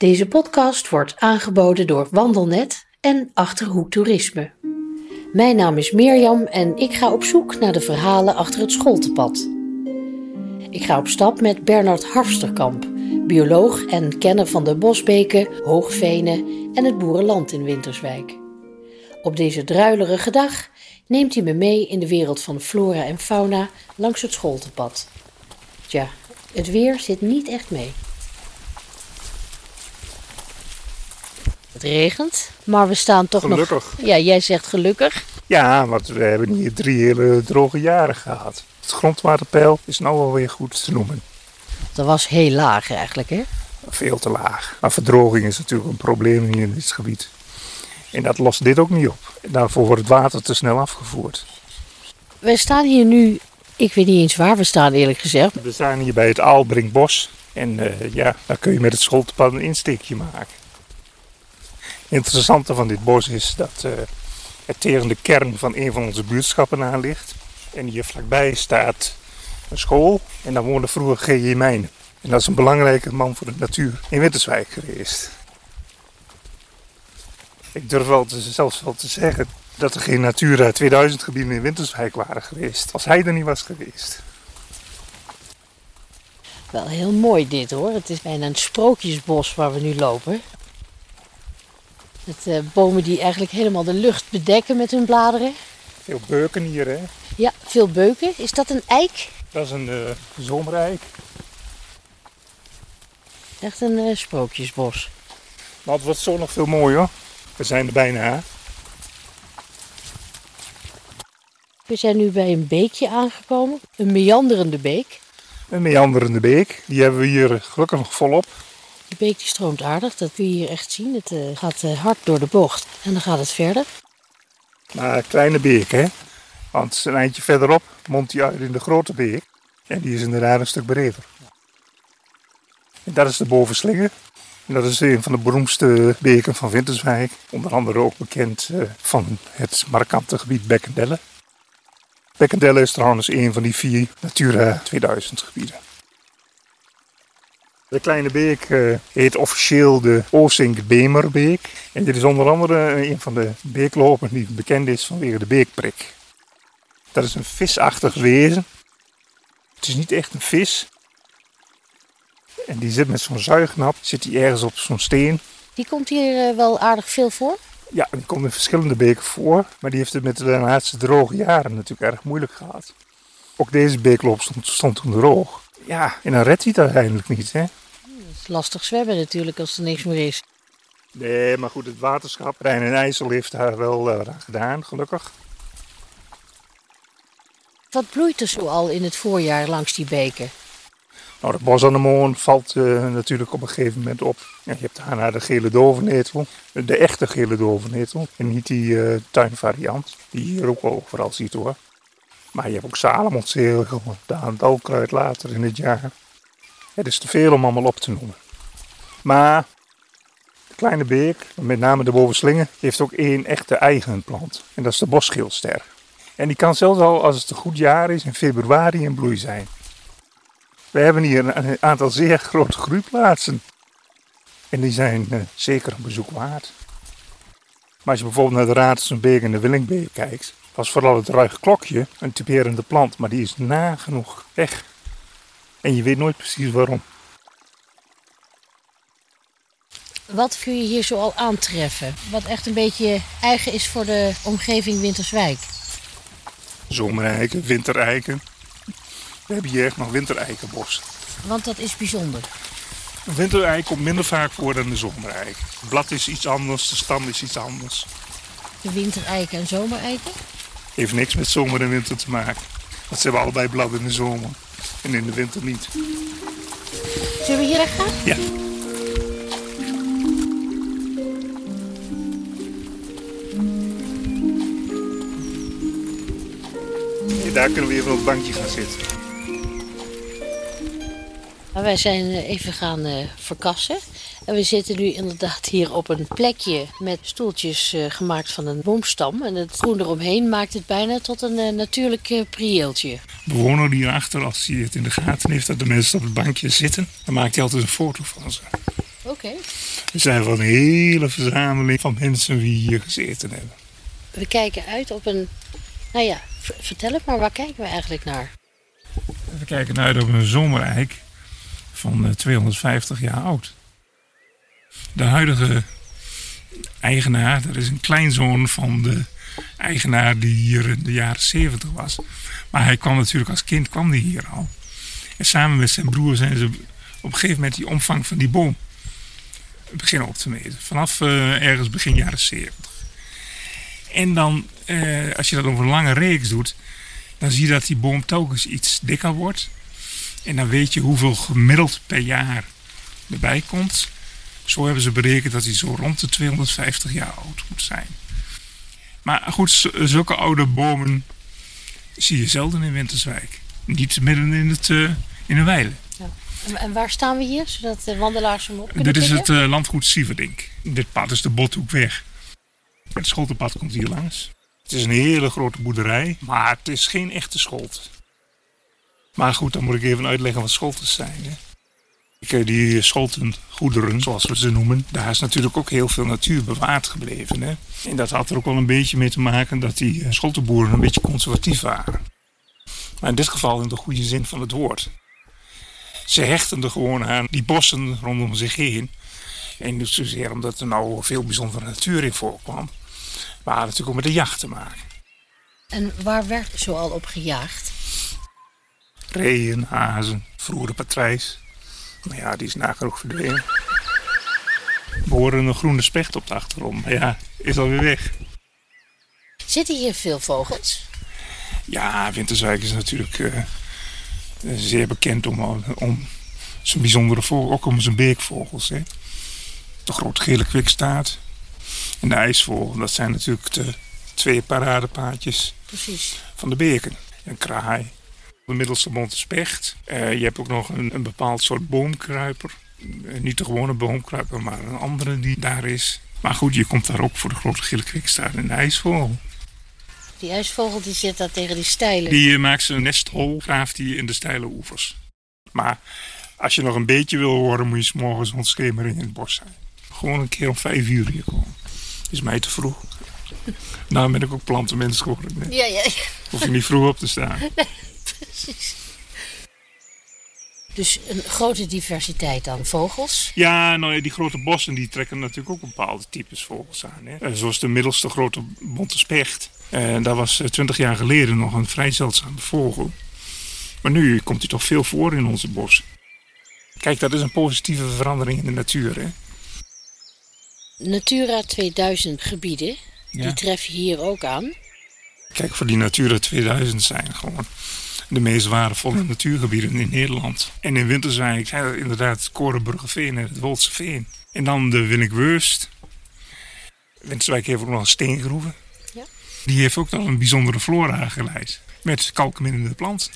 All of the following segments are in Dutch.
Deze podcast wordt aangeboden door Wandelnet en Achterhoek Toerisme. Mijn naam is Mirjam en ik ga op zoek naar de verhalen achter het scholtepad. Ik ga op stap met Bernard Harfsterkamp, bioloog en kenner van de bosbeken, hoogvenen en het boerenland in Winterswijk. Op deze druilerige dag neemt hij me mee in de wereld van flora en fauna langs het scholtepad. Tja, het weer zit niet echt mee. Het regent, maar we staan toch Gelukkig. nog... Ja, jij zegt gelukkig. Ja, want we hebben hier drie hele droge jaren gehad. Het grondwaterpeil is nou wel weer goed te noemen. Dat was heel laag eigenlijk, hè? Veel te laag. Maar verdroging is natuurlijk een probleem hier in dit gebied. En dat lost dit ook niet op. Daarvoor wordt het water te snel afgevoerd. We staan hier nu, ik weet niet eens waar we staan eerlijk gezegd. We staan hier bij het Aalbrinkbos. En eh, ja, daar kun je met het scholtepad een insteekje maken. Interessante van dit bos is dat eh, het tegen de kern van een van onze buurtschappen aan ligt. En hier vlakbij staat een school. En daar woonde vroeger G.J. Mijnen. En dat is een belangrijke man voor de natuur in Winterswijk geweest. Ik durf wel te, zelfs wel te zeggen dat er geen Natura 2000 gebieden in Winterswijk waren geweest. Als hij er niet was geweest. Wel heel mooi dit hoor. Het is bijna een sprookjesbos waar we nu lopen. Met eh, bomen die eigenlijk helemaal de lucht bedekken met hun bladeren. Veel beuken hier, hè? Ja, veel beuken. Is dat een eik? Dat is een uh, zomerijk. Echt een eh, sprookjesbos. Maar het wordt zo nog veel mooier. hoor. We zijn er bijna. We zijn nu bij een beekje aangekomen. Een meanderende beek. Een meanderende beek. Die hebben we hier gelukkig nog volop. Die beek die stroomt aardig. Dat kun je hier echt zien. Het eh, gaat eh, hard door de bocht. En dan gaat het verder. Maar kleine beek, hè? Want een eindje verderop mondt hij uit in de grote beek. En die is inderdaad een stuk breder. En dat is de Bovenslinger. En dat is een van de beroemdste beken van Winterswijk. Onder andere ook bekend eh, van het markante gebied Bekkendelle. Bekkendelle is trouwens een van die vier Natura 2000 gebieden. De kleine beek eh, heet officieel de Oosink-Bemerbeek. En dit is onder andere een van de beeklopen die bekend is vanwege de beekprik. Dat is een visachtig wezen. Het is niet echt een vis. En die zit met zo'n zuignap, zit hij ergens op zo'n steen. Die komt hier eh, wel aardig veel voor. Ja, die komt in verschillende beken voor. Maar die heeft het met de laatste droge jaren natuurlijk erg moeilijk gehad. Ook deze beekloop stond, stond toen droog. Ja, en dan redt hij het uiteindelijk niet, hè? Lastig zwemmen natuurlijk als er niks meer is. Nee, maar goed, het waterschap Rijn en IJssel heeft daar wel aan gedaan, gelukkig. Wat bloeit er zo al in het voorjaar langs die beken? Nou, de bosanemoon valt eh, natuurlijk op een gegeven moment op. Je hebt daarna de gele dovenetel, de echte gele dovenetel. En niet die eh, tuinvariant, die je hier ook overal ziet hoor. Maar je hebt ook Salomonszegel, de aantalkruid later in het jaar. Het is te veel om allemaal op te noemen. Maar de kleine beek, met name de bovenslingen, heeft ook één echte eigen plant. En dat is de bosgeelster. En die kan zelfs al, als het een goed jaar is, in februari in bloei zijn. We hebben hier een aantal zeer grote groeiplaatsen. En die zijn eh, zeker een bezoek waard. Maar als je bijvoorbeeld naar de Raadsenbeek en de Willingbeek kijkt, was vooral het ruig klokje een typerende plant, maar die is nagenoeg weg. En je weet nooit precies waarom. Wat kun je hier zo al aantreffen? Wat echt een beetje eigen is voor de omgeving Winterswijk. Zomereiken, wintereiken. We hebben hier echt nog wintereikenbos. Want dat is bijzonder. Een wintereik komt minder vaak voor dan de zomereik. Het blad is iets anders, de stam is iets anders. De wintereiken en zomereiken. Heeft niks met zomer en winter te maken. Want ze hebben allebei blad in de zomer en in de winter niet. Zullen we hier echt gaan? Ja. En daar kunnen we even op het bankje gaan zitten. Maar wij zijn eh, even gaan eh, verkassen. En we zitten nu inderdaad hier op een plekje met stoeltjes eh, gemaakt van een boomstam. En het groen eromheen maakt het bijna tot een natuurlijk prieeltje. De bewoner hierachter, als hij het in de gaten heeft dat de mensen op het bankje zitten, dan maakt hij altijd een foto van ze. Oké. We zijn van een hele verzameling van mensen die hier gezeten hebben. We kijken uit op een. Nou ja, vertel het maar, waar kijken we eigenlijk naar? We kijken uit op een zomereik van eh, 250 jaar oud. De huidige eigenaar, dat is een kleinzoon van de eigenaar die hier in de jaren 70 was. Maar hij kwam natuurlijk als kind kwam die hier al. En samen met zijn broer zijn ze op een gegeven moment die omvang van die boom beginnen op te meten. Vanaf eh, ergens begin jaren 70. En dan, eh, als je dat over een lange reeks doet, dan zie je dat die boom telkens iets dikker wordt. En dan weet je hoeveel gemiddeld per jaar erbij komt. Zo hebben ze berekend dat hij zo rond de 250 jaar oud moet zijn. Maar goed, zulke oude bomen zie je zelden in Winterswijk. Niet midden in, het, eh, in een weide. En, en waar staan we hier, zodat de wandelaars hem op kunnen Dit is het eh, landgoed Sieverdink. Dit pad is de Bothoekweg. Het scholtenpad komt hier langs. Het is een hele grote boerderij, maar het is geen echte scholt. Maar goed, dan moet ik even uitleggen wat scholtes zijn. Hè. Kijk, Die scholtengoederen, zoals we ze noemen, daar is natuurlijk ook heel veel natuur bewaard gebleven. Hè. En dat had er ook wel een beetje mee te maken dat die eh, scholtenboeren een beetje conservatief waren. Maar in dit geval in de goede zin van het woord. Ze hechten er gewoon aan die bossen rondom zich heen. En niet zozeer omdat er nou veel bijzondere natuur in voorkwam. Maar natuurlijk ook met de jacht te maken. En waar werd zoal op gejaagd? Reeën, hazen, vroeger de patrijs. Maar ja, die is nagenoeg verdwenen. We horen een groene specht op de achtergrond. Maar ja, is alweer weg. Zitten hier veel vogels? Ja, Winterswijk is natuurlijk eh, zeer bekend om, om zijn bijzondere vogels, ook om zijn beekvogels. Hè. De grote gele kwikstaart en de ijsvogel, dat zijn natuurlijk de twee paradepaadjes Precies. van de beken. Een kraai, de middelste bonte specht. Eh, je hebt ook nog een, een bepaald soort boomkruiper. Eh, niet de gewone boomkruiper, maar een andere die daar is. Maar goed, je komt daar ook voor de grote gele kwikstaart en de ijsvogel. Die ijsvogel die zit daar tegen die stijlen. Die eh, maakt zijn nesthol, graaft die in de steile oevers. Maar als je nog een beetje wil horen, moet je 's morgens rond schemering in het bos zijn. Gewoon een keer om vijf uur hier komen. Is mij te vroeg. Nou ben ik ook plantenmens geworden. hè. Ja, ja, ja, Hoef je niet vroeg op te staan. Dus een grote diversiteit aan vogels. Ja, nou ja, die grote bossen die trekken natuurlijk ook bepaalde types vogels aan. Hè. Eh, Zoals de middelste grote bonte specht. En dat was twintig jaar geleden nog een vrij zeldzame vogel. Maar nu komt hij toch veel voor in onze bossen. Kijk, dat is een positieve verandering in de natuur. Hè? Natura 2000 gebieden, Ja. die tref je hier ook aan. Kijk, voor die Natura 2000 zijn gewoon de meest waardevolle natuurgebieden in Nederland. En in Winterswijk zijn dat inderdaad Korenburgerveen en het Woldse Veen. En dan de Winnikwurst. Winterswijk heeft ook nog een steengroeven. Ja. Die heeft ook nog een bijzondere flora geleid. Met kalkminnende planten.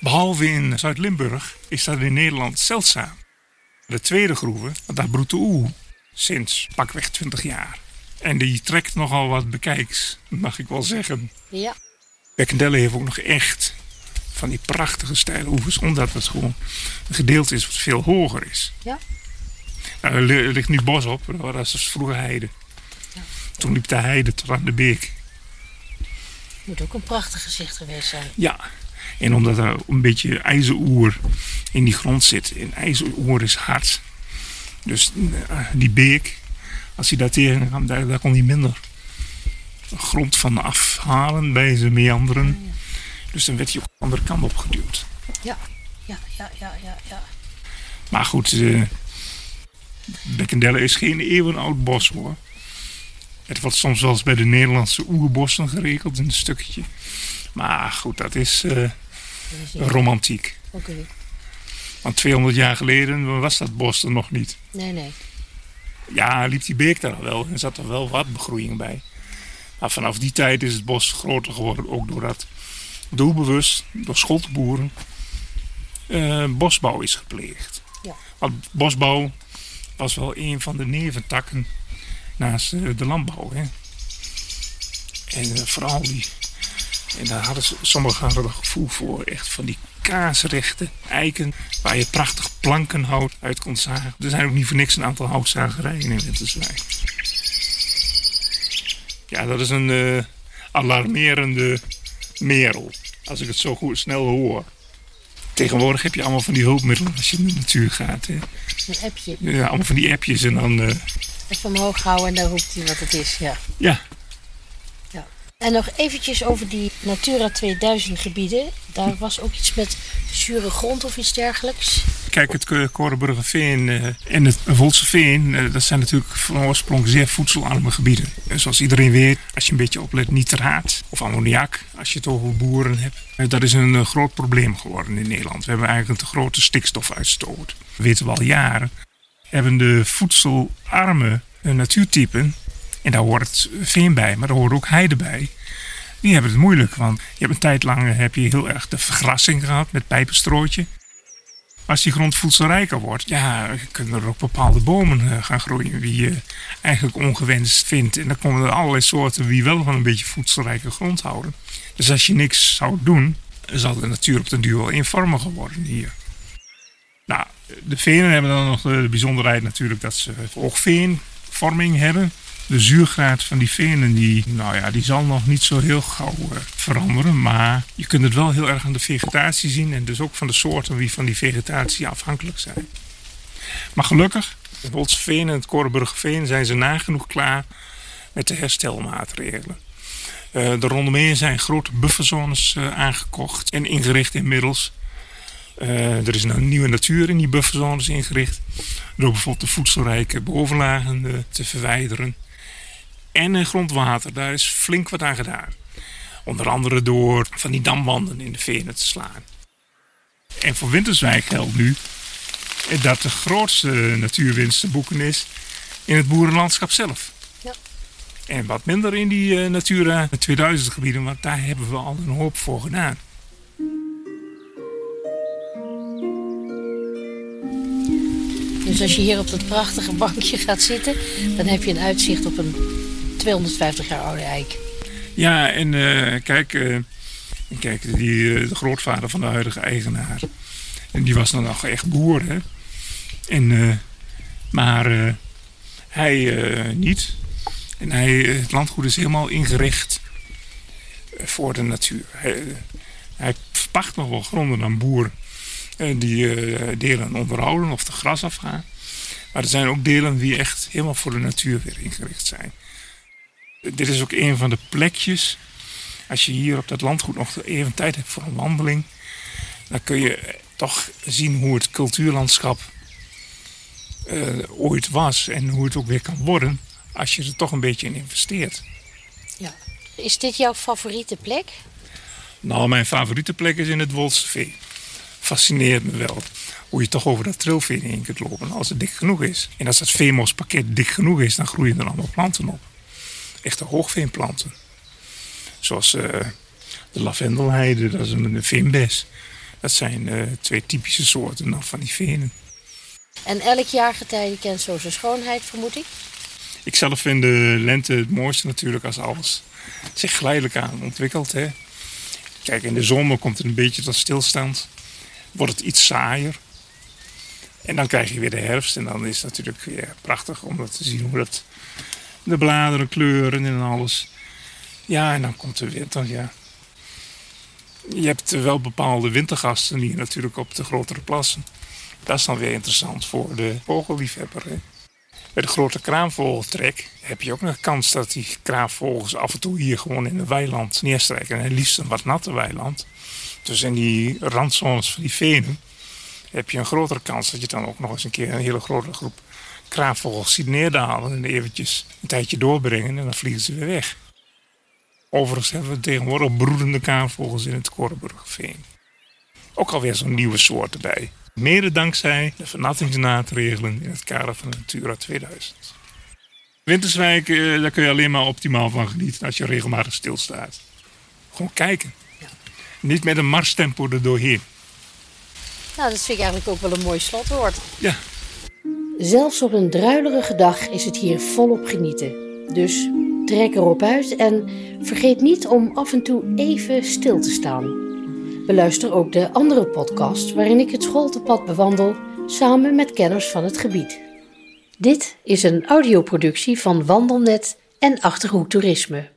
Behalve in Zuid-Limburg is dat in Nederland zeldzaam. De tweede groeve, daar broedt de oe sinds pakweg 20 jaar. En die trekt nogal wat bekijks, mag ik wel zeggen. Ja, Bekkendelle heeft ook nog echt van die prachtige steile oevers, omdat het gewoon een gedeelte is wat veel hoger is. Ja. Nou, er li- ligt nu bos op, dat was vroeger heide. Toen liep de heide tot aan de beek. moet ook een prachtig gezicht geweest zijn. Ja, en omdat er een beetje ijzeroer in die grond zit. En ijzeroer is hard. Dus eh, die beek, als hij daar tegen kwam, daar, daar kon hij minder grond van afhalen bij zijn meanderen. Dus dan werd hij ook de andere kant op geduwd. Ja, ja, ja, ja, ja. ja. Maar goed, eh Bekkendelle is geen eeuwenoud bos hoor. Het wordt soms wel eens bij de Nederlandse oerbossen gerekend in een stukje. Maar goed, dat is eh, Dat is niet- romantiek. Oké. Want 200 jaar geleden was dat bos er nog niet. Nee, nee. Ja, liep die beek daar wel en zat er wel wat begroeiing bij. Maar vanaf die tijd is het bos groter geworden, ook doordat doelbewust door scholtboeren eh, bosbouw is gepleegd. Ja. Want bosbouw was wel een van de neventakken naast eh, de landbouw. Hè. En eh, vooral die. En daar hadden ze, sommigen hadden er gevoel voor, echt van die kaarsrechte eiken waar je prachtig plankenhout uit kon zagen. Er zijn ook niet voor niks een aantal houtzagerijen in Winterswijk. Ja, dat is een uh, alarmerende merel, als ik het zo goed snel hoor. Tegenwoordig heb je allemaal van die hulpmiddelen als je in de natuur gaat. Hè. Een appje. Ja, allemaal van die appjes en dan... Uh... Even omhoog houden en dan roept hij wat het is, ja. Ja, en nog eventjes over die Natura 2000 gebieden. Daar was ook iets met zure grond of iets dergelijks. Kijk, het Korenburgerveen uh, en het Volseveen, uh, dat zijn natuurlijk van oorsprong zeer voedselarme gebieden. En zoals iedereen weet, als je een beetje oplet, nitraat of ammoniak, als je het over boeren hebt. Uh, dat is een groot probleem geworden in Nederland. We hebben eigenlijk een te grote stikstofuitstoot. Dat weten we al jaren. Hebben de voedselarme natuurtypen en daar hoort veen bij, maar daar hoort ook heide bij. Die hebben het moeilijk, want je hebt een tijd lang heb je heel erg de vergrassing gehad met pijpenstrootje. Als die grond voedselrijker wordt, ja, kunnen er ook bepaalde bomen eh, gaan groeien die je eigenlijk ongewenst vindt. En dan komen er allerlei soorten die wel van een beetje voedselrijke grond houden. Dus als je niks zou doen, zal de natuur op den duur wel eenvormiger worden hier. Nou, de venen hebben dan nog de bijzonderheid natuurlijk dat ze oogveenvorming hebben de zuurgraad van die venen die, nou ja, die zal nog niet zo heel gauw uh, veranderen. Maar je kunt het wel heel erg aan de vegetatie zien. En dus ook van de soorten die van die vegetatie afhankelijk zijn. Maar gelukkig, de Bolsveen en het Korenburgerveen zijn ze nagenoeg klaar met de herstelmaatregelen. Uh, de rondomheen zijn grote bufferzones uh, aangekocht en ingericht inmiddels. Er is een nieuwe natuur in die bufferzones ingericht. Door bijvoorbeeld de voedselrijke bovenlagen te verwijderen en grondwater. Daar is flink wat aan gedaan. Onder andere door van die damwanden in de venen te slaan. En voor Winterswijk geldt nu dat de grootste natuurwinst te boeken is in het boerenlandschap zelf. Ja. En wat minder in die uh, Natura 2000 gebieden, want daar hebben we al een hoop voor gedaan. Dus als je hier op dat prachtige bankje gaat zitten, dan heb je een uitzicht op een 250 jaar oude eik. Ja, en uh, kijk, uh, kijk die, uh, de grootvader van de huidige eigenaar. En die was dan nog echt boer, hè. En, maar hij niet. En hij, het landgoed is helemaal ingericht voor de natuur. Hij, hij verpacht nog wel gronden aan boeren. die delen onderhouden of de gras afgaan. Maar er zijn ook delen die echt helemaal voor de natuur weer ingericht zijn. Dit is ook een van de plekjes. Als je hier op dat landgoed nog even tijd hebt voor een wandeling, dan kun je toch zien hoe het cultuurlandschap uh, ooit was en hoe het ook weer kan worden als je er toch een beetje in investeert. Ja. Is dit jouw favoriete plek? Nou, mijn favoriete plek is in het Wolseveen. Fascineert me wel hoe je toch over dat trilveen heen kunt lopen als het dik genoeg is. En als dat veemospakket dik genoeg is, dan groeien er allemaal planten op echte hoogveenplanten. Zoals uh, de lavendelheide, dat is een veenbes. Dat zijn uh, twee typische soorten van die venen. En elk jaargetijde kent zo zijn schoonheid, vermoed ik? Ik zelf vind de lente het mooiste natuurlijk als alles zich geleidelijk aan ontwikkelt. Hè. Kijk, in de zomer komt het een beetje tot stilstand. Wordt het iets saaier. En dan krijg je weer de herfst. En dan is het natuurlijk weer prachtig om te zien hoe dat de bladeren kleuren en alles. Ja, en dan komt de winter, ja. Je hebt wel bepaalde wintergasten hier natuurlijk op de grotere plassen. Dat is dan weer interessant voor de vogelliefhebber. Hè? Bij de grote kraanvogeltrek heb je ook nog kans dat die kraanvogels af en toe hier gewoon in het weiland neerstrijken. En liefst een wat natte weiland. Dus in die randzones van die venen heb je een grotere kans dat je dan ook nog eens een keer een hele grote groep kraanvogels ziet neerdalen en eventjes een tijdje doorbrengen en dan vliegen ze weer weg. Overigens hebben we tegenwoordig broedende kraanvogels in het Korrenburgerveen. Ook alweer zo'n nieuwe soort erbij. Mede dankzij de vernattingsmaatregelen in het kader van de Natura 2000. Winterswijk, eh, daar kun je alleen maar optimaal van genieten als je regelmatig stilstaat. Gewoon kijken. Ja. Niet met een marstempo er doorheen. Nou, dat vind ik eigenlijk ook wel een mooi slotwoord. Ja, Zelfs op een druilerige dag is het hier volop genieten. Dus trek erop uit en vergeet niet om af en toe even stil te staan. Beluister ook de andere podcast waarin ik het Scholtepad bewandel samen met kenners van het gebied. Dit is een audioproductie van Wandelnet en Achterhoek Toerisme.